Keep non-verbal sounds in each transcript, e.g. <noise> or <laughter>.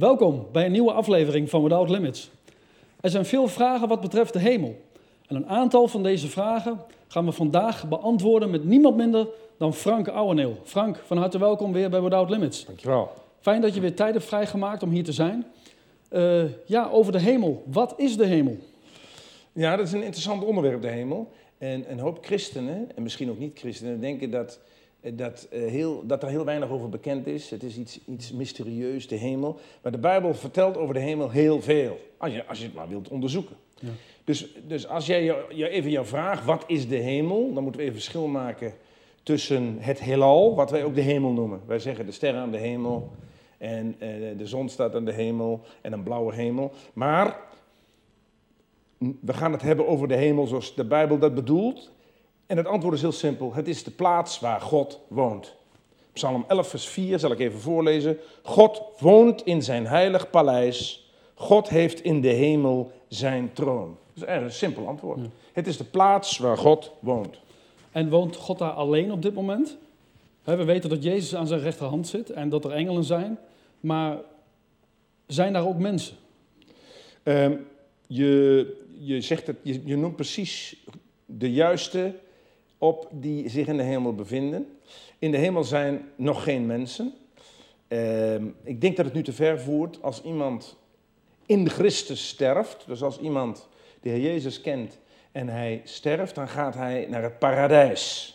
Welkom bij een nieuwe aflevering van Without Limits. Er zijn veel vragen wat betreft de hemel. En een aantal van deze vragen gaan we vandaag beantwoorden met niemand minder dan Frank Ouweneel. Frank, van harte welkom weer bij Without Limits. Dankjewel. Fijn dat je weer tijd hebt vrijgemaakt om hier te zijn. Uh, ja, over de hemel. Wat is de hemel? Ja, dat is een interessant onderwerp, de hemel. En een hoop christenen, en misschien ook niet-christenen, denken dat, dat, uh, heel, dat er heel weinig over bekend is. Het is iets, iets mysterieus, de hemel. Maar de Bijbel vertelt over de hemel heel veel, als je, als je het maar wilt onderzoeken. Ja. Dus, dus als jij je, je even jouw vraag, wat is de hemel? Dan moeten we even verschil maken tussen het heelal, wat wij ook de hemel noemen. Wij zeggen de sterren aan de hemel en uh, de zon staat aan de hemel en een blauwe hemel. Maar we gaan het hebben over de hemel zoals de Bijbel dat bedoelt. En het antwoord is heel simpel. Het is de plaats waar God woont. Psalm 11, vers 4 zal ik even voorlezen. God woont in zijn heilig paleis. God heeft in de hemel zijn troon. Dat is erg een simpel antwoord. Ja. Het is de plaats waar God woont. En woont God daar alleen op dit moment? We weten dat Jezus aan zijn rechterhand zit en dat er engelen zijn. Maar zijn daar ook mensen? Um, je, je, zegt het, je, je noemt precies de juiste op die zich in de hemel bevinden. In de hemel zijn nog geen mensen. Uh, ik denk dat het nu te ver voert als iemand in Christus sterft. Dus als iemand de Heer Jezus kent en hij sterft, dan gaat hij naar het paradijs.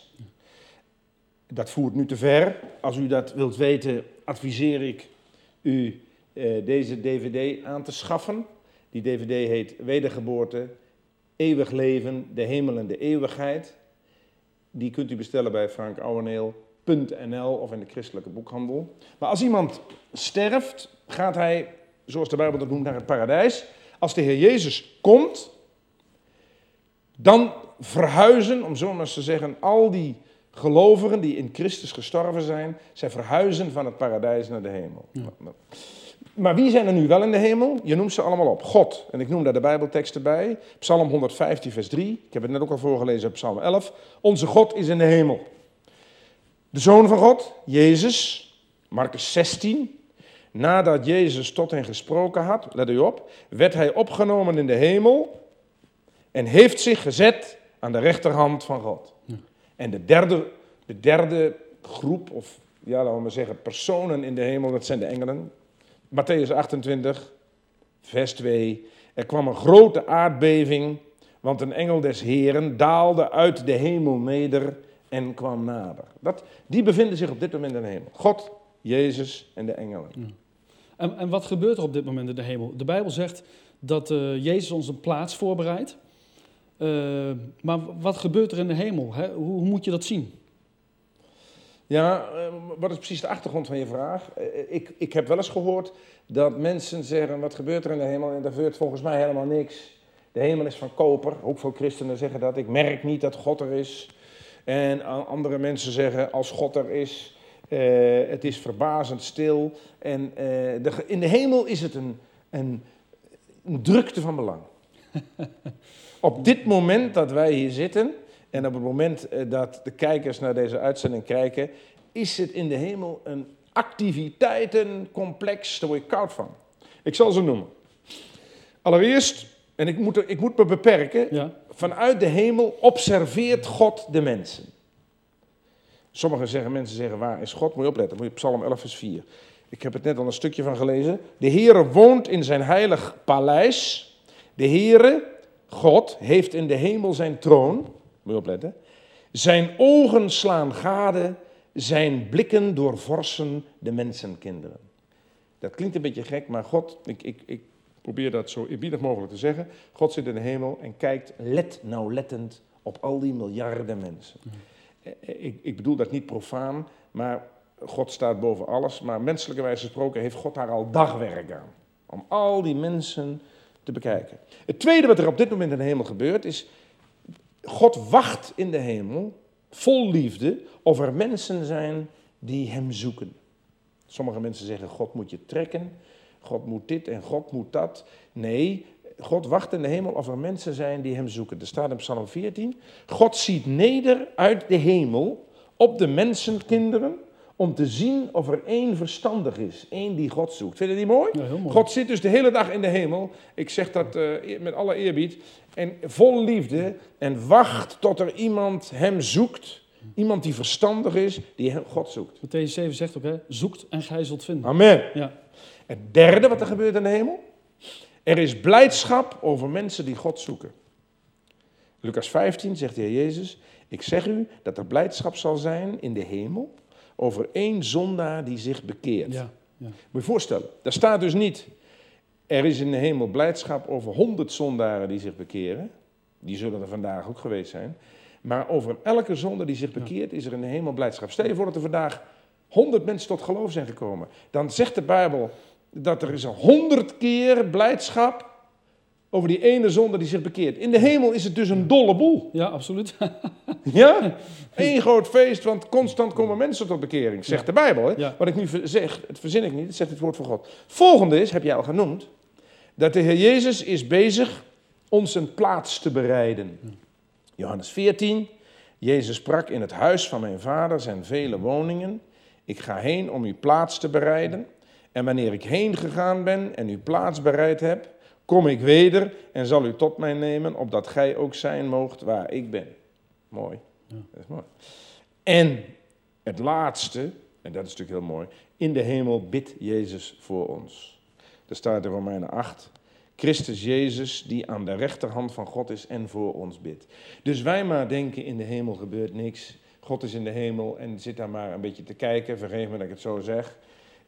Dat voert nu te ver. Als u dat wilt weten, adviseer ik u uh, deze DVD aan te schaffen. Die DVD heet Wedergeboorte, Eeuwig Leven, de Hemel en de Eeuwigheid. Die kunt u bestellen bij frankouweneel.nl of in de christelijke boekhandel. Maar als iemand sterft, gaat hij, zoals de Bijbel dat noemt, naar het paradijs. Als de Heer Jezus komt, dan verhuizen, om zo maar eens te zeggen, al die gelovigen die in Christus gestorven zijn, zij verhuizen van het paradijs naar de hemel. Ja. Maar wie zijn er nu wel in de hemel? Je noemt ze allemaal op. God. En ik noem daar de Bijbelteksten bij. Psalm 115, vers 3. Ik heb het net ook al voorgelezen op Psalm 11. Onze God is in de hemel. De Zoon van God, Jezus. Marcus 16. Nadat Jezus tot hen gesproken had, let u op, werd hij opgenomen in de hemel en heeft zich gezet aan de rechterhand van God. Ja. En de derde, de derde groep, of ja, laten we maar zeggen, personen in de hemel, dat zijn de engelen. Matthäus 28, vers 2. Er kwam een grote aardbeving, want een engel des Heren daalde uit de hemel neder en kwam nader. Dat, die bevinden zich op dit moment in de hemel. God, Jezus en de engelen. En, en, wat gebeurt er op dit moment in de hemel? De Bijbel zegt dat uh, Jezus ons een plaats voorbereidt. Uh, maar wat gebeurt er in de hemel? Hè? Hoe, hoe moet je dat zien? Ja, wat is precies de achtergrond van je vraag? Ik, ik heb wel eens gehoord dat mensen zeggen, wat gebeurt er in de hemel? En daar gebeurt volgens mij helemaal niks. De hemel is van koper. Ook veel christenen zeggen dat. Ik merk niet dat God er is. En andere mensen zeggen, als God er is, het is verbazend stil. En de, in de hemel is het een, een, een drukte van belang. <laughs> Op dit moment dat wij hier zitten, en op het moment eh, dat de kijkers naar deze uitzending kijken, is het in de hemel een activiteitencomplex, daar word je koud van. Ik zal ze noemen. Allereerst, en ik moet, ik moet me beperken, ja. vanuit de hemel observeert God de mensen. Sommige zeggen, mensen zeggen, waar is God? Moet je opletten, moet je Psalm 11 vers 4. Ik heb het net al een stukje van gelezen. De Heere woont in zijn heilig paleis. De Heere, God, heeft in de hemel zijn troon. Moet je opletten. Zijn ogen slaan gade, zijn blikken doorvorsen de mensenkinderen. Dat klinkt een beetje gek, maar God, ik, ik, ik probeer dat zo eerbiedig mogelijk te zeggen. God zit in de hemel en kijkt let nauwlettend op al die miljarden mensen. Eh, eh, ik, ik bedoel dat niet profaan, maar God staat boven alles. Maar menselijke wijze gesproken heeft God daar al dagwerk aan. Om al die mensen te bekijken. Het tweede wat er op dit moment in de hemel gebeurt is God wacht in de hemel, vol liefde, of er mensen zijn die Hem zoeken. Sommige mensen zeggen, God moet je trekken, God moet dit en God moet dat. Nee, God wacht in de hemel of er mensen zijn die Hem zoeken. Er staat in Psalm 14, God ziet neder uit de hemel op de mensenkinderen om te zien of er één verstandig is, één die God zoekt. Vind je die mooi? Ja, heel mooi. God zit dus de hele dag in de hemel. Ik zeg dat eh, met alle eerbied. En vol liefde. En wacht tot er iemand hem zoekt. Iemand die verstandig is, die hem- God zoekt. Matthäus 7 zegt ook, hè, zoekt en gij zult vinden. Amen. Ja, Het derde wat er gebeurt in de hemel. Er is blijdschap over mensen die God zoeken. Lucas 15 zegt de Heer Jezus: Ik zeg u dat er blijdschap zal zijn in de hemel over één zondaar die zich bekeert. ja, ja. Moet je je voorstellen, daar staat dus niet. Er is in de hemel blijdschap over honderd zondaren die zich bekeren. Die zullen er vandaag ook geweest zijn. Maar over elke zonde die zich bekeert, is er in de hemel blijdschap. Stel je voor dat er vandaag honderd mensen tot geloof zijn gekomen. Dan zegt de Bijbel dat er is een honderd keer blijdschap over die ene zonde die zich bekeert. In de hemel is het dus een dolle boel. ja absoluut. <laughs> Ja? Eén groot feest, want constant komen mensen tot bekering, zegt de Bijbel. Hè? Ja. Wat ik nu zeg, het verzin ik niet, het zegt het woord van God. Volgende is, heb jij al genoemd, dat de Heer Jezus is bezig ons een plaats te bereiden. Johannes 14, Jezus sprak in het huis van mijn vader zijn vele woningen. Ik ga heen om u plaats te bereiden. En wanneer ik heen gegaan ben en u plaats bereid heb, kom ik weder en zal u tot mij nemen, opdat gij ook zijn moogt waar ik ben. Mooi. Dat is mooi. En het laatste, en dat is natuurlijk heel mooi, in de hemel bidt Jezus voor ons. Er staat in Romeinen 8, Christus Jezus die aan de rechterhand van God is en voor ons bidt. Dus wij maar denken in de hemel gebeurt niks. God is in de hemel en zit daar maar een beetje te kijken, vergeef me dat ik het zo zeg.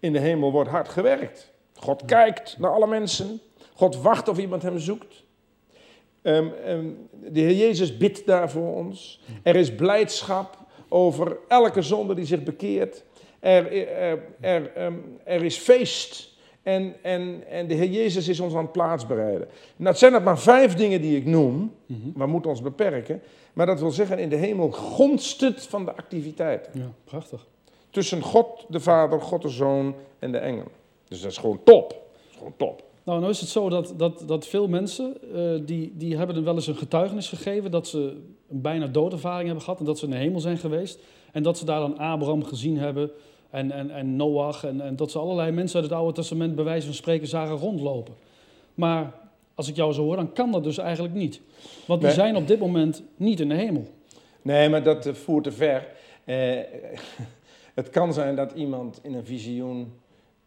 In de hemel wordt hard gewerkt. God kijkt naar alle mensen. God wacht of iemand hem zoekt. Ehm, ehm, de Heer Jezus bidt daar voor ons. Er is blijdschap over elke zonde die zich bekeert. Er, er, er, ehm, er is feest. En, en, en de Heer Jezus is ons aan het plaats bereiden. Nou, het zijn dat maar vijf dingen die ik noem. We moeten ons beperken. Maar dat wil zeggen, in de hemel gonst het van de activiteit. ja, prachtig. Tussen God de Vader, God de Zoon en de engelen. Dus dat is gewoon top. Dat is gewoon top. Nou, nou is het zo dat, dat, dat veel mensen, eh, die, die hebben wel eens een getuigenis gegeven dat ze een bijna doodervaring hebben gehad en dat ze in de hemel zijn geweest. En dat ze daar dan Abraham gezien hebben en, en, en Noach en, en dat ze allerlei mensen uit het Oude Testament bij wijze van spreken zagen rondlopen. Maar als ik jou zo hoor, dan kan dat dus eigenlijk niet. Want die Nee. zijn op dit moment niet in de hemel. Nee, maar dat eh, voert te ver. Eh, <laughs> het kan zijn dat iemand in een visioen,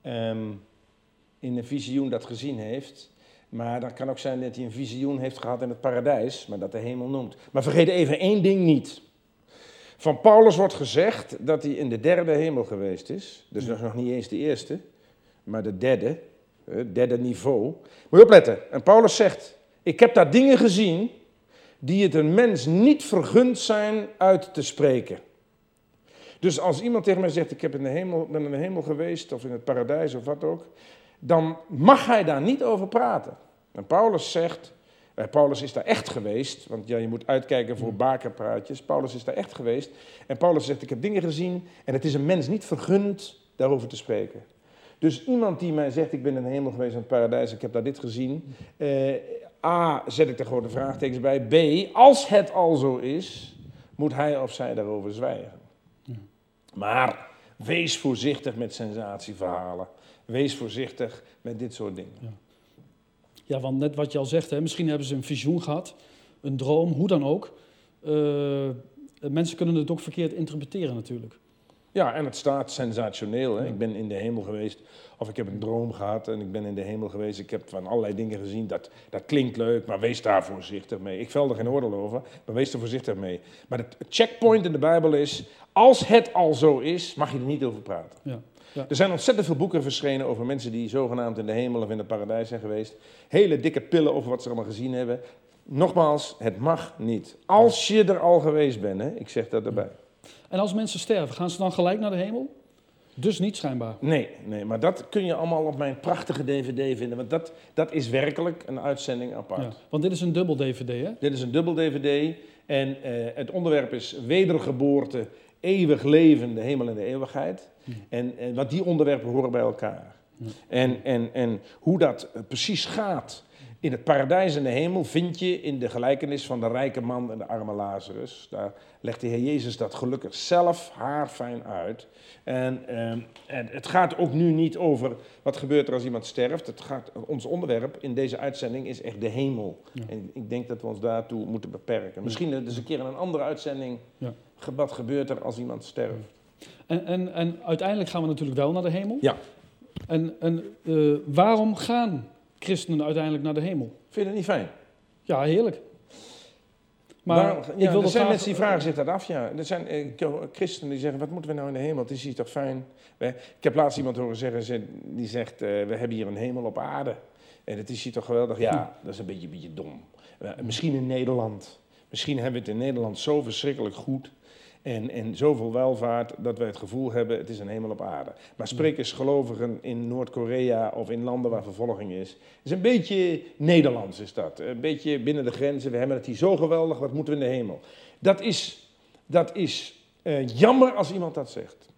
ehm, in een visioen dat gezien heeft. Maar dat kan ook zijn dat hij een visioen heeft gehad in het paradijs, maar dat de hemel noemt. Maar vergeet even één ding niet. Van Paulus wordt gezegd dat hij in de derde hemel geweest is. Dus dat is nog niet eens de eerste, maar de derde. Het derde niveau. Moet je opletten. En Paulus zegt, ik heb daar dingen gezien die het een mens niet vergund zijn uit te spreken. Dus als iemand tegen mij zegt, ik heb in de hemel, ben in de hemel geweest, of in het paradijs of wat ook, dan mag hij daar niet over praten. En Paulus zegt, eh, Paulus is daar echt geweest, want ja, je moet uitkijken voor bakerpraatjes. Paulus is daar echt geweest. En Paulus zegt, ik heb dingen gezien en het is een mens niet vergund daarover te spreken. Dus iemand die mij zegt, ik ben in de hemel geweest in het paradijs, ik heb daar dit gezien. eh, A, zet ik er gewoon de vraagtekens bij. B, als het al zo is, moet hij of zij daarover zwijgen. Maar wees voorzichtig met sensatieverhalen. Wees voorzichtig met dit soort dingen. Ja, want net wat je al zegt, hè, misschien hebben ze een visioen gehad, een droom, hoe dan ook. Eh, mensen kunnen het ook verkeerd interpreteren natuurlijk. Ja, en het staat sensationeel. Hè? Ik ben in de hemel geweest, of ik heb een droom gehad en ik ben in de hemel geweest. Ik heb van allerlei dingen gezien, dat, dat klinkt leuk, maar wees daar voorzichtig mee. Ik vel er geen oordeel over, maar wees er voorzichtig mee. Maar het checkpoint in de Bijbel is, als het al zo is, mag je er niet over praten. Ja. Ja. Er zijn ontzettend veel boeken verschenen over mensen die zogenaamd in de hemel of in het paradijs zijn geweest. Hele dikke pillen over wat ze allemaal gezien hebben. Nogmaals, het mag niet. Als je er al geweest bent, hè? ik zeg dat erbij. En als mensen sterven, gaan ze dan gelijk naar de hemel? Dus niet schijnbaar. Nee, nee, maar dat kun je allemaal op mijn prachtige DVD vinden. Want dat, dat is werkelijk een uitzending apart. Ja. Want dit is een dubbel DVD, hè? Dit is een dubbel DVD. En eh, het onderwerp is wedergeboorte, eeuwig leven, de hemel en de eeuwigheid. En, en wat die onderwerpen horen bij elkaar. En, en, en hoe dat eh, precies gaat. In het paradijs en de hemel vind je in de gelijkenis van de rijke man en de arme Lazarus. Daar legt de Heer Jezus dat gelukkig zelf haarfijn uit. En, ehm, en het gaat ook nu niet over wat gebeurt er als iemand sterft. Het gaat, ons onderwerp in deze uitzending is echt de hemel. En ik denk dat we ons daartoe moeten beperken. Misschien dus een keer in een andere uitzending. Ja. Wat gebeurt er als iemand sterft? En, en, en uiteindelijk gaan we natuurlijk wel naar de hemel. Ja. En, en eh, waarom gaan christenen uiteindelijk naar de hemel? Vind je dat niet fijn? Ja, heerlijk. Maar Waarom- ik ja, wil er zijn mensen die vragen zich dat af. Ja. Er zijn eh, christenen die zeggen, wat moeten we nou in de hemel? Het is hier toch fijn? Ik heb laatst iemand horen zeggen, ze- die zegt, eh, we hebben hier een hemel op aarde. En het is hier toch geweldig? Ja, dat is een beetje, beetje dom. Misschien in Nederland. Misschien hebben we het in Nederland zo verschrikkelijk goed. En, en zoveel welvaart dat we het gevoel hebben, het is een hemel op aarde. Maar spreek eens gelovigen in Noord-Korea of in landen waar vervolging is. Het is een beetje Nederlands is dat. Een beetje binnen de grenzen. We hebben het hier zo geweldig, wat moeten we in de hemel? Dat is, dat is eh, jammer als iemand dat zegt.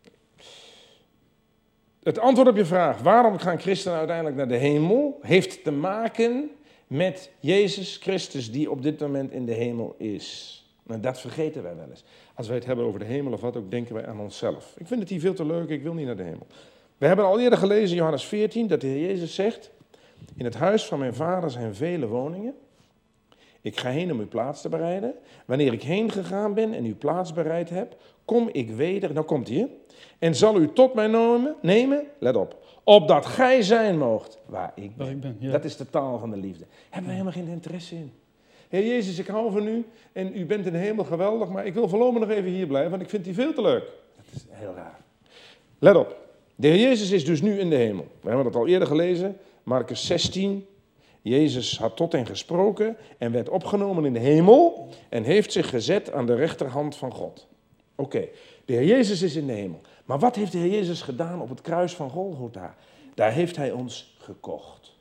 Het antwoord op je vraag, waarom gaan christenen uiteindelijk naar de hemel, heeft te maken met Jezus Christus die op dit moment in de hemel is. En dat vergeten wij wel eens. Als wij het hebben over de hemel of wat ook, denken wij aan onszelf. Ik vind het hier veel te leuk, ik wil niet naar de hemel. We hebben al eerder gelezen in Johannes 14 dat de Heer Jezus zegt, in het huis van mijn vader zijn vele woningen. Ik ga heen om uw plaats te bereiden. Wanneer ik heen gegaan ben en uw plaats bereid heb, kom ik weder, nou komt hij, en zal u tot mij nemen, nemen, let op, opdat gij zijn moogt waar ik ben. Waar ik ben, ja. Dat is de taal van de liefde. Hebben we helemaal geen interesse in. Heer Jezus, ik hou van u en u bent in de hemel geweldig, maar ik wil voorlopig nog even hier blijven, want ik vind die veel te leuk. Dat is heel raar. Let op. De Heer Jezus is dus nu in de hemel. We hebben dat al eerder gelezen, Marcus 16. Jezus had tot hen gesproken en werd opgenomen in de hemel en heeft zich gezet aan de rechterhand van God. Oké, de Heer Jezus is in de hemel. Maar wat heeft de Heer Jezus gedaan op het kruis van Golgotha? Daar heeft Hij ons gekocht.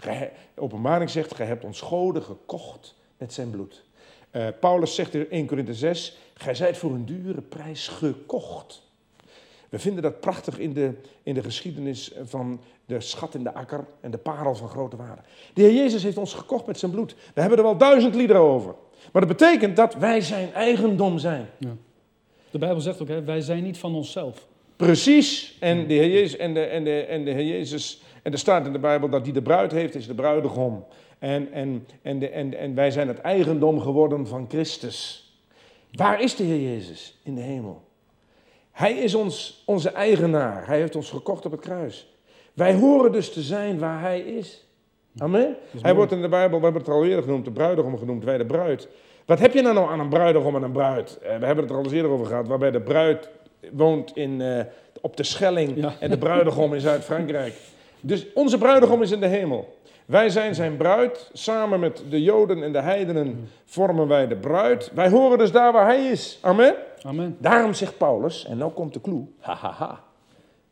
Ja. Openbaring zegt, gij hebt ons goden gekocht met zijn bloed. Eh, Paulus zegt in 1 Korinthe 6, gij zijt voor een dure prijs gekocht. We vinden dat prachtig in de, in de geschiedenis van de schat in de akker en de parel van grote waarde. De Heer Jezus heeft ons gekocht met zijn bloed. We hebben er wel duizend liederen over. Maar dat betekent dat wij zijn eigendom zijn. De Bijbel zegt ook, hè, wij zijn niet van onszelf. Precies. En de Heer Jezus, en de, en de, en de Heer Jezus, en er staat in de Bijbel dat die de bruid heeft, is de bruidegom. En, en, en, de, en, en wij zijn het eigendom geworden van Christus. Waar is de Heer Jezus? In de hemel. Hij is ons, onze eigenaar. Hij heeft ons gekocht op het kruis. Wij horen dus te zijn waar Hij is. Amen. Hij wordt in de Bijbel, we hebben het al eerder genoemd, de bruidegom genoemd, wij de bruid. Wat heb je nou nou aan een bruidegom en een bruid? Eh, we hebben het er al eens eerder over gehad, waarbij de bruid woont in, eh, op de Schelling Ja. en de bruidegom in Zuid-Frankrijk. Dus onze bruidegom is in de hemel. Wij zijn zijn bruid, samen met de Joden en de heidenen vormen wij de bruid. Wij horen dus daar waar hij is. Amen. Amen. Daarom zegt Paulus, en nou komt de clue, hahaha,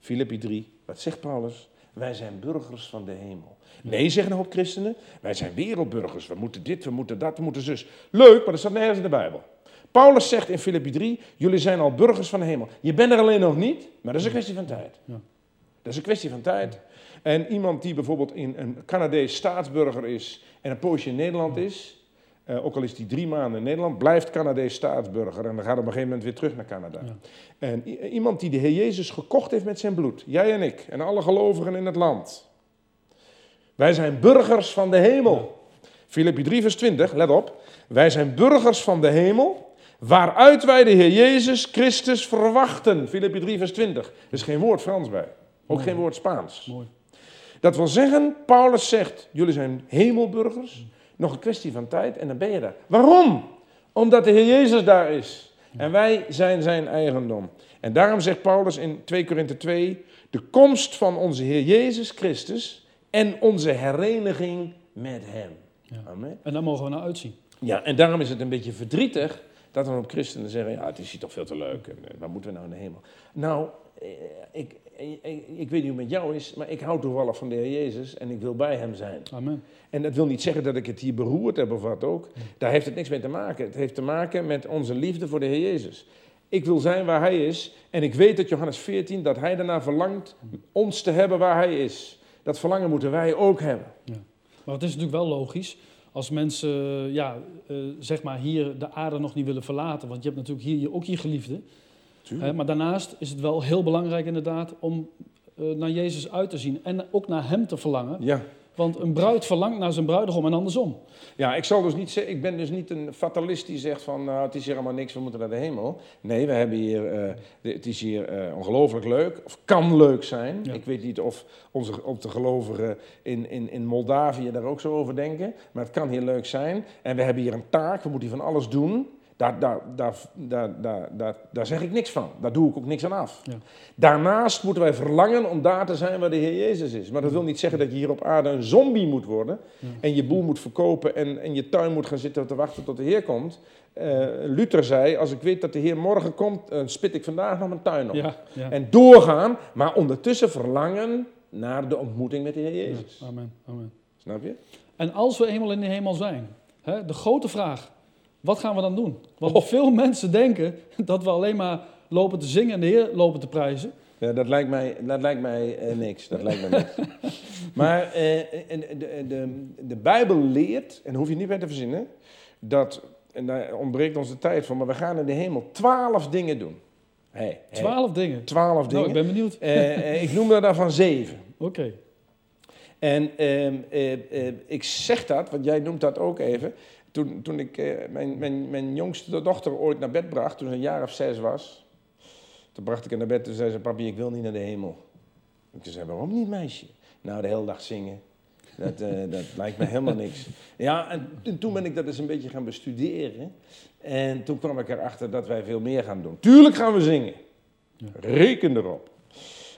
Filippi 3, wat zegt Paulus? Wij zijn burgers van de hemel. Nee, zeggen een hoop christenen, wij zijn wereldburgers, we moeten dit, we moeten dat, we moeten zus. Leuk, maar dat staat nergens in de Bijbel. Paulus zegt in Filippi 3, jullie zijn al burgers van de hemel. Je bent er alleen nog niet, maar dat is een kwestie van tijd. Dat is een kwestie van tijd. En iemand die bijvoorbeeld in een Canadees staatsburger is en een poosje in Nederland is, eh, ook al is die drie maanden in Nederland, blijft Canadees staatsburger en dan gaat op een gegeven moment weer terug naar Canada. Ja. En i- iemand die de Heer Jezus gekocht heeft met zijn bloed, jij en ik en alle gelovigen in het land. Wij zijn burgers van de hemel. Filippi 3 vers 20, let op. Wij zijn burgers van de hemel, waaruit wij de Heer Jezus Christus verwachten. Filippi 3 vers 20. Er is geen woord Frans bij, ook geen woord Spaans. Mooi. Dat wil zeggen, Paulus zegt, jullie zijn hemelburgers, nog een kwestie van tijd en dan ben je daar. Waarom? Omdat de Heer Jezus daar is. En wij zijn zijn eigendom. En daarom zegt Paulus in 2 Korinthe 2, de komst van onze Heer Jezus Christus en onze hereniging met Hem. Ja. Amen. En daar mogen we naar uitzien. Ja, en daarom is het een beetje verdrietig dat dan op christenen zeggen, ja, het is hier toch veel te leuk, en, eh, waar moeten we nou in de hemel? Nou, eh, ik, ik, ik, ik weet niet hoe het met jou is, maar ik hou toevallig van de Heer Jezus en ik wil bij Hem zijn. Amen. En dat wil niet zeggen dat ik het hier beroerd heb of wat ook. Daar heeft het niks mee te maken. Het heeft te maken met onze liefde voor de Heer Jezus. Ik wil zijn waar Hij is. En ik weet dat Johannes 14, dat Hij daarna verlangt ons te hebben waar Hij is. Dat verlangen moeten wij ook hebben. Ja. Maar het is natuurlijk wel logisch als mensen ja, eh, zeg maar hier de aarde nog niet willen verlaten. Want je hebt natuurlijk hier ook je geliefde. Maar daarnaast is het wel heel belangrijk inderdaad om eh, naar Jezus uit te zien. En ook naar hem te verlangen. Ja. Want een bruid verlangt naar zijn bruidegom en andersom. Ja, ik zal dus niet zeggen, ik ben dus niet een fatalist die zegt van nou, het is hier allemaal niks, we moeten naar de hemel. Nee, we hebben hier, eh, het is hier eh, ongelooflijk leuk, of kan leuk zijn. Ja. Ik weet niet of, onze, of de gelovigen in, in, in Moldavië daar ook zo over denken, maar het kan hier leuk zijn. En we hebben hier een taak, we moeten hier van alles doen. Daar, daar, daar, daar, daar, daar, daar zeg ik niks van. Daar doe ik ook niks aan af. Ja. Daarnaast moeten wij verlangen om daar te zijn waar de Heer Jezus is. Maar dat wil niet zeggen dat je hier op aarde een zombie moet worden. En je boel moet verkopen en in je tuin moet gaan zitten te wachten tot de Heer komt. Eh, Luther zei, als ik weet dat de Heer morgen komt, dan spit ik vandaag nog mijn tuin op. Ja. En doorgaan, maar ondertussen verlangen naar de ontmoeting met de Heer Jezus. Amen, amen. Snap je? En als we eenmaal in de hemel zijn, hè, de grote vraag, wat gaan we dan doen? Want Oh. veel mensen denken dat we alleen maar lopen te zingen en de Heer lopen te prijzen. Ja, dat lijkt mij, dat lijkt mij eh, niks. Dat lijkt mij niks. <laughs> maar eh, de, de, de Bijbel leert, en hoef je niet bij te verzinnen, dat, en daar ontbreekt ons de tijd voor, maar we gaan in de hemel twaalf dingen doen. Hey, hey, Twaalf dingen. twaalf Nou, dingen. ik ben benieuwd. Eh, eh, ik noem er daarvan zeven. Oké. En ehm, eh, eh, ik zeg dat, want jij noemt dat ook even. Toen, toen ik eh, mijn, mijn, mijn jongste dochter ooit naar bed bracht, toen ze een jaar of zes was. Toen bracht ik haar naar bed en zei ze, papi, ik wil niet naar de hemel. Ik zei, waarom niet, meisje? Nou, de hele dag zingen. Dat, eh, <laughs> dat lijkt me helemaal niks. Ja, en, en toen ben ik dat eens een beetje gaan bestuderen. En toen kwam ik erachter dat wij veel meer gaan doen. Tuurlijk gaan we zingen. Reken erop.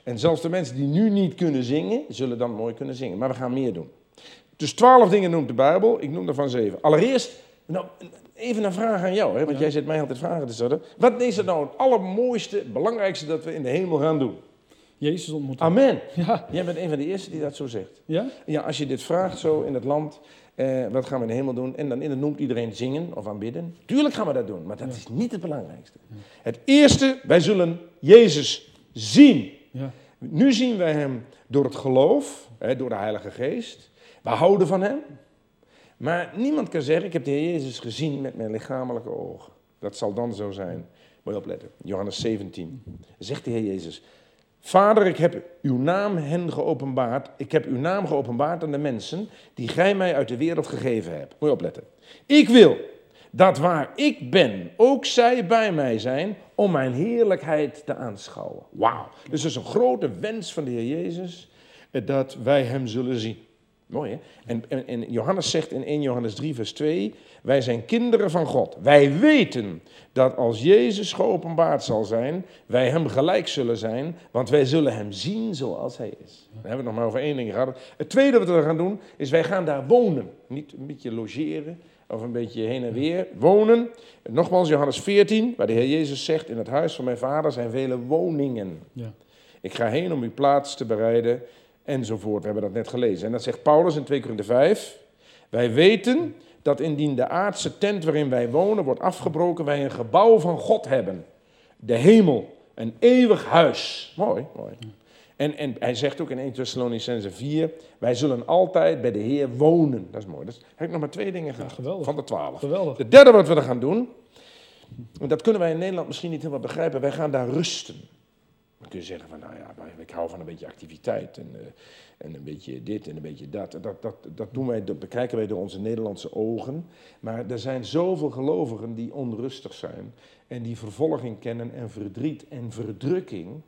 En zelfs de mensen die nu niet kunnen zingen, zullen dan mooi kunnen zingen. Maar we gaan meer doen. Dus twaalf dingen noemt de Bijbel. Ik noem ervan zeven. Allereerst, nou, even een vraag aan jou. Hè, want Ja. jij zit mij altijd vragen te stellen. Wat is er nou het allermooiste, belangrijkste dat we in de hemel gaan doen? Jezus ontmoeten. Amen. Ja, Jij bent een van de eerste die dat zo zegt. ja? Ja, als je dit vraagt zo in het land, eh, wat gaan we in de hemel doen? En dan in het noemt iedereen zingen of aanbidden. Tuurlijk gaan we dat doen, maar dat is niet het belangrijkste. Het eerste, wij zullen Jezus zien. ja. Nu zien wij hem door het geloof, hè, door de Heilige Geest. We houden van hem. Maar niemand kan zeggen, ik heb de Heer Jezus gezien met mijn lichamelijke ogen. Dat zal dan zo zijn. Moet je opletten. Johannes 17. Zegt de Heer Jezus. Vader, ik heb uw naam hen geopenbaard. Ik heb uw naam geopenbaard aan de mensen die gij mij uit de wereld gegeven hebt. Moet je opletten. Ik wil dat waar ik ben, ook zij bij mij zijn om mijn heerlijkheid te aanschouwen. Wauw. Dus dat is een grote wens van de Heer Jezus dat wij hem zullen zien. Mooi hè? En, en, en Johannes zegt in 1 Johannes 3 vers 2, wij zijn kinderen van God. Wij weten dat als Jezus geopenbaard zal zijn, wij hem gelijk zullen zijn, want wij zullen hem zien zoals hij is. Dan hebben we het nog maar over één ding gehad. Het tweede wat we gaan doen, is wij gaan daar wonen. Niet een beetje logeren of een beetje heen en weer. Wonen. Nogmaals Johannes 14, waar de Heer Jezus zegt, in het huis van mijn vader zijn vele woningen. ja. Ik ga heen om uw plaats te bereiden, enzovoort. We hebben dat net gelezen. En dat zegt Paulus in 2 Korinther 5. Wij weten dat indien de aardse tent waarin wij wonen wordt afgebroken, wij een gebouw van God hebben. De hemel, een eeuwig huis. Mooi, mooi. En, en hij zegt ook in 1 Thessalonicense 4, wij zullen altijd bij de Heer wonen. Dat is mooi. Dus heb ik nog maar twee dingen gehad geweldig. van de twaalf. Geweldig. De derde wat we dan gaan doen, en dat kunnen wij in Nederland misschien niet helemaal begrijpen, wij gaan daar rusten. Dan kun je zeggen van, nou ja, ik hou van een beetje activiteit en, eh, en een beetje dit en een beetje dat. En Dat, dat, dat, doen wij, dat bekijken wij door onze Nederlandse ogen. Maar er zijn zoveel gelovigen die onrustig zijn en die vervolging kennen en verdriet en verdrukking.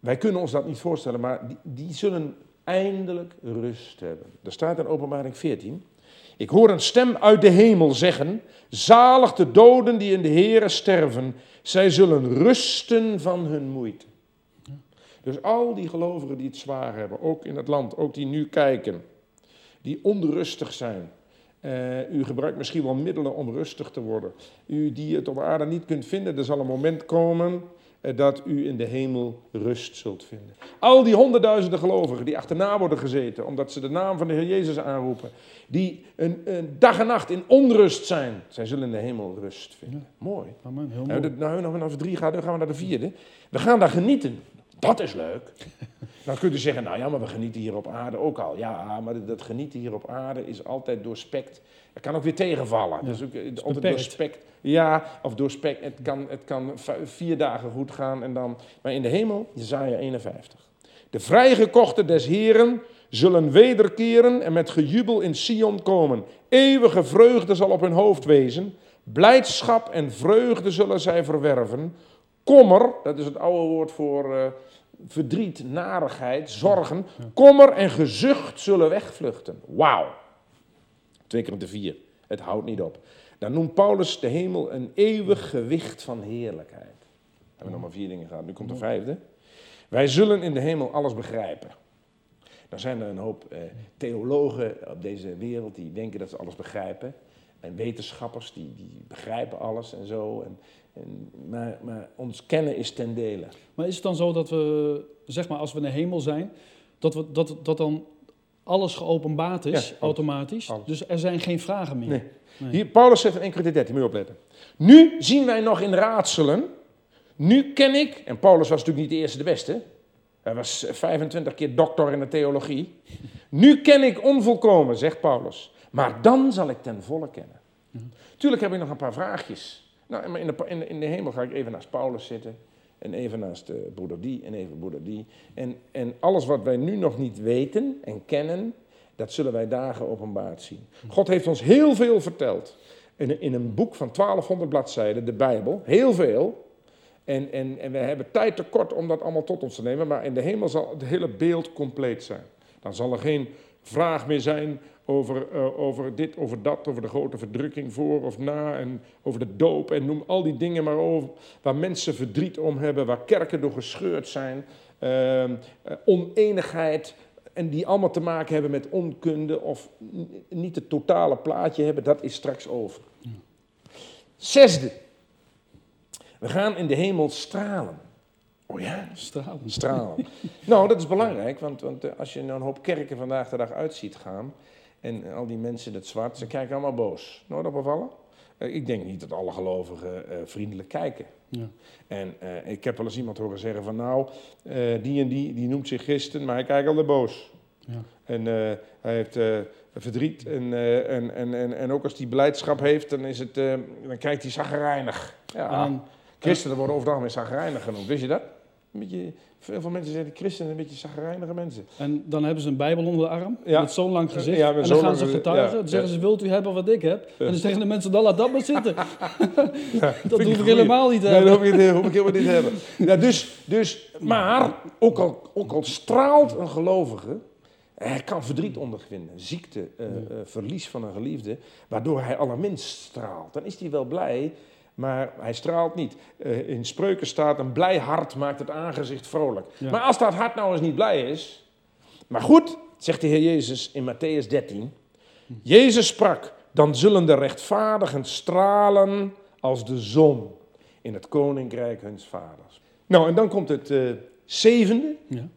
Wij kunnen ons dat niet voorstellen, maar die, die zullen eindelijk rust hebben. Er staat in openbaring 14. Ik hoor een stem uit de hemel zeggen, zalig de doden die in de Here sterven, zij zullen rusten van hun moeite. Dus al die gelovigen die het zwaar hebben, ook in het land, ook die nu kijken, die onrustig zijn. Eh, u gebruikt misschien wel middelen om rustig te worden. U die het op aarde niet kunt vinden, er zal een moment komen dat u in de hemel rust zult vinden. Al die honderdduizenden gelovigen die achterna worden gezeten, omdat ze de naam van de Heer Jezus aanroepen, die een, een dag en nacht in onrust zijn, zij zullen in de hemel rust vinden. Mooi. Amen, heel Nou, mooi. nou, nog nog drie gaan, dan gaan we naar de vierde. We gaan daar genieten. Dat is leuk. Dan kun je zeggen, nou ja, maar we genieten hier op aarde ook al. Ja, maar dat genieten hier op aarde is altijd doorspekt. Het kan ook weer tegenvallen. Ja, dus ook, eh, altijd beperkt. doorspekt. Ja, of doorspekt. Het kan, het kan vier dagen goed gaan en dan... Maar in de hemel, Jezaja 51. De vrijgekochten des Heren zullen wederkeren en met gejubel in Sion komen. Eeuwige vreugde zal op hun hoofd wezen. Blijdschap en vreugde zullen zij verwerven. Kommer, dat is het oude woord voor eh, verdriet, narigheid, zorgen. Kommer en gezucht zullen wegvluchten. Wauw. 2 keer de vier. Het houdt niet op. Dan noemt Paulus de hemel een eeuwig gewicht van heerlijkheid. We hebben nog maar vier dingen gehad, nu komt de vijfde. Wij zullen in de hemel alles begrijpen. Dan zijn er een hoop eh, theologen op deze wereld die denken dat ze alles begrijpen. En wetenschappers die, die begrijpen alles en zo. En, en, maar, maar ons kennen is ten dele. Maar is het dan zo dat we, zeg maar, als we in de hemel zijn, dat, we, dat, dat dan alles geopenbaard is, Ja, alles. automatisch? Alles. Dus er zijn geen vragen meer? Nee. Nee. Hier, Paulus zegt in 1 Corinthië 13, moet je opletten. Nu zien wij nog in raadselen. Nu ken ik, en Paulus was natuurlijk niet de eerste de beste. Hij was eh, 25 keer doctor in de theologie. Nu ken ik onvolkomen, zegt Paulus. Maar dan zal ik ten volle kennen. Tuurlijk heb ik nog een paar vraagjes. Nou, maar in de, in, de, in de hemel ga ik even naast Paulus zitten. En even naast uh, broeder die en even broeder die. En, en alles wat wij nu nog niet weten en kennen, dat zullen wij dagen openbaard zien. God heeft ons heel veel verteld. In, in een boek van 1200 bladzijden, de Bijbel, heel veel. En, en, en we hebben tijd tekort om dat allemaal tot ons te nemen, maar in de hemel zal het hele beeld compleet zijn. Dan zal er geen vraag meer zijn over, uh, over dit, over dat, over de grote verdrukking voor of na, en over de doop en noem al die dingen maar over, waar mensen verdriet om hebben, waar kerken door gescheurd zijn, uh, oneenigheid, en die allemaal te maken hebben met onkunde of niet het totale plaatje hebben, dat is straks over. Zesde. We gaan in de hemel stralen. Oh ja? Stralen. Stralen. nou, dat is belangrijk, want, want uh, als je nou een hoop kerken vandaag de dag uit ziet gaan, en al die mensen in het zwart, ze kijken allemaal boos. Nooit opgevallen? Uh, ik denk niet dat alle gelovigen uh, vriendelijk kijken. Ja. En uh, ik heb wel eens iemand horen zeggen van nou, die en die, die noemt zich christen, maar hij kijkt altijd boos. Ja. En hij heeft verdriet en, en, en, en, en ook als hij blijdschap heeft, dan, is het, dan kijkt hij zagrijnig. Ja, christenen worden over het algemeen zagrijnig genoemd, wist je dat? Een beetje, veel van mensen zeggen christenen een beetje zagrijnige mensen. En dan hebben ze een bijbel onder de arm, Ja. met zo'n lang gezicht. Ja, en dan gaan ze getuigen. ja, Dan zeggen ze, wilt u hebben wat ik heb? En dan zeggen de mensen, dan laat dat maar zitten. <laughs> Dat hoef ik helemaal niet te Nee, hebben. dat hoef ik, helemaal niet te hebben. Ja, dus, dus, maar, ook al, ook al straalt een gelovige, hij kan verdriet ondervinden, ziekte, eh, eh, verlies van een geliefde, waardoor hij allerminst straalt. Dan is hij wel blij, maar hij straalt niet. Eh, in spreuken staat, een blij hart maakt het aangezicht vrolijk. Ja. Maar als dat hart nou eens niet blij is, maar goed, zegt de Heer Jezus in Matthäus 13, Jezus sprak, dan zullen de rechtvaardigen stralen als de zon in het koninkrijk huns vaders. Nou, en dan komt het eh, zevende. Ja.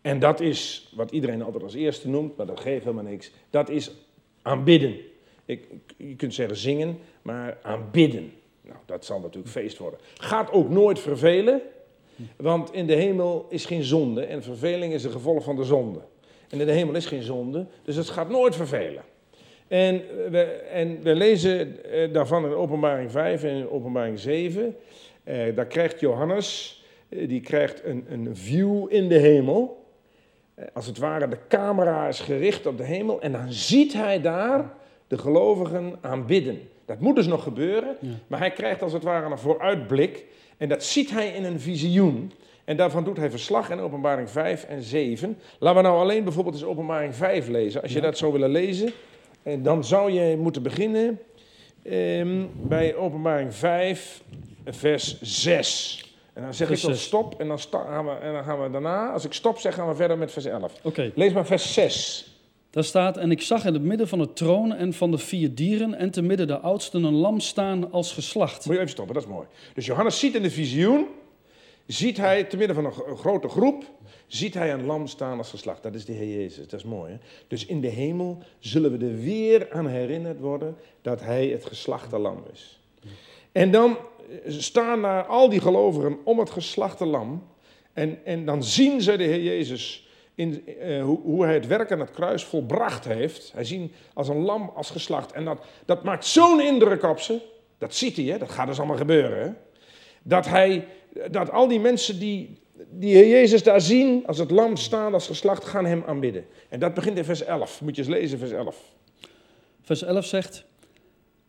En dat is wat iedereen altijd als eerste noemt, maar dat geeft helemaal niks. Dat is aanbidden. Ik- je kunt zeggen zingen, maar aanbidden. Nou, dat zal natuurlijk feest worden. Gaat ook nooit vervelen, want in de hemel is geen zonde en verveling is een gevolg van de zonde. En in de hemel is geen zonde, dus het gaat nooit vervelen. En we, en we lezen eh, daarvan in openbaring 5 en in openbaring 7. Eh, daar krijgt Johannes, eh, die krijgt een, een view in de hemel. Eh, als het ware, de camera is gericht op de hemel. En dan ziet hij daar de gelovigen aanbidden. Dat moet dus nog gebeuren, Ja. maar hij krijgt als het ware een vooruitblik. En dat ziet hij in een visioen. En daarvan doet hij verslag in openbaring 5 en 7. Laten we nou alleen bijvoorbeeld eens openbaring 5 lezen. Als je Ja. dat zou willen lezen, en dan zou je moeten beginnen ehm, bij openbaring 5, vers 6. En dan zeg Vers ik 6. stop en dan, gaan we, en dan gaan we daarna, als ik stop zeg, gaan we verder met vers 11. Oké, Lees maar vers 6. Daar staat, en ik zag in het midden van het troon en van de vier dieren en te midden de oudsten een lam staan als geslacht. Moet je even stoppen, dat is mooi. Dus Johannes ziet in de visioen, ziet hij te midden van een gro- een grote groep, ziet hij een lam staan als geslacht. Dat is de Heer Jezus, dat is mooi. Hè? Dus in de hemel zullen we er weer aan herinnerd worden dat hij het geslachte lam is. En dan eh, staan daar al die gelovigen om het geslachte lam. En, en dan zien ze de Heer Jezus in, eh, hoe, hoe hij het werk aan het kruis volbracht heeft. Hij zien als een lam als geslacht. En dat, dat maakt zo'n indruk op ze. Dat ziet hij, hè? dat gaat dus allemaal gebeuren. Hè? Dat, hij, dat al die mensen die, die Jezus daar zien, als het lam staan, als geslacht, gaan hem aanbidden. En dat begint in vers 11. Moet je eens lezen, vers 11. Vers 11 zegt: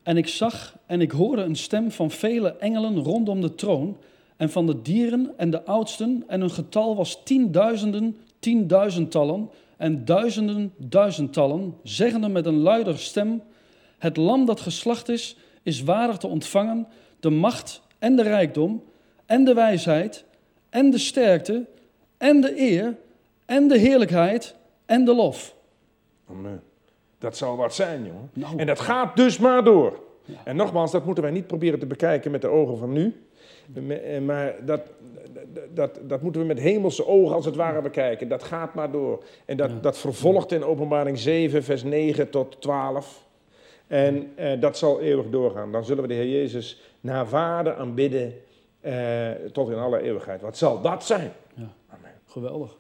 En ik zag en ik hoorde een stem van vele engelen rondom de troon, en van de dieren en de oudsten, en hun getal was tienduizenden, tienduizendtallen, en duizenden, duizendtallen, zeggende met een luider stem: Het lam dat geslacht is, is waardig te ontvangen de macht en de rijkdom, en de wijsheid, en de sterkte, en de eer, en de heerlijkheid, en de lof. Amen. Dat zal wat zijn, jongen. Nou. En dat gaat dus maar door. En nogmaals, dat moeten wij niet proberen te bekijken met de ogen van nu. Me- Maar dat, dat, dat moeten we met hemelse ogen als het ware bekijken. Dat gaat maar door. En dat, dat vervolgt in openbaring 7, vers 9 tot 12. En eh, dat zal eeuwig doorgaan. Dan zullen we de Heer Jezus naar waarde aanbidden eh, tot in alle eeuwigheid. Wat zal dat zijn? Ja. Amen. Geweldig.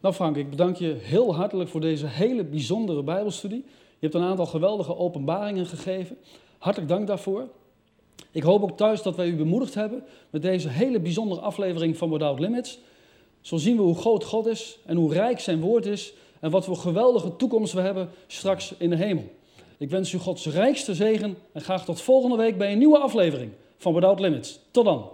Nou Frank, ik bedank je heel hartelijk voor deze hele bijzondere Bijbelstudie. Je hebt een aantal geweldige openbaringen gegeven. Hartelijk dank daarvoor. Ik hoop ook thuis dat wij u bemoedigd hebben met deze hele bijzondere aflevering van Without Limits. Zo zien we hoe groot God is en hoe rijk zijn woord is en wat voor geweldige toekomst we hebben straks in de hemel. Ik wens u Gods rijkste zegen en graag tot volgende week bij een nieuwe aflevering van Without Limits. Tot dan.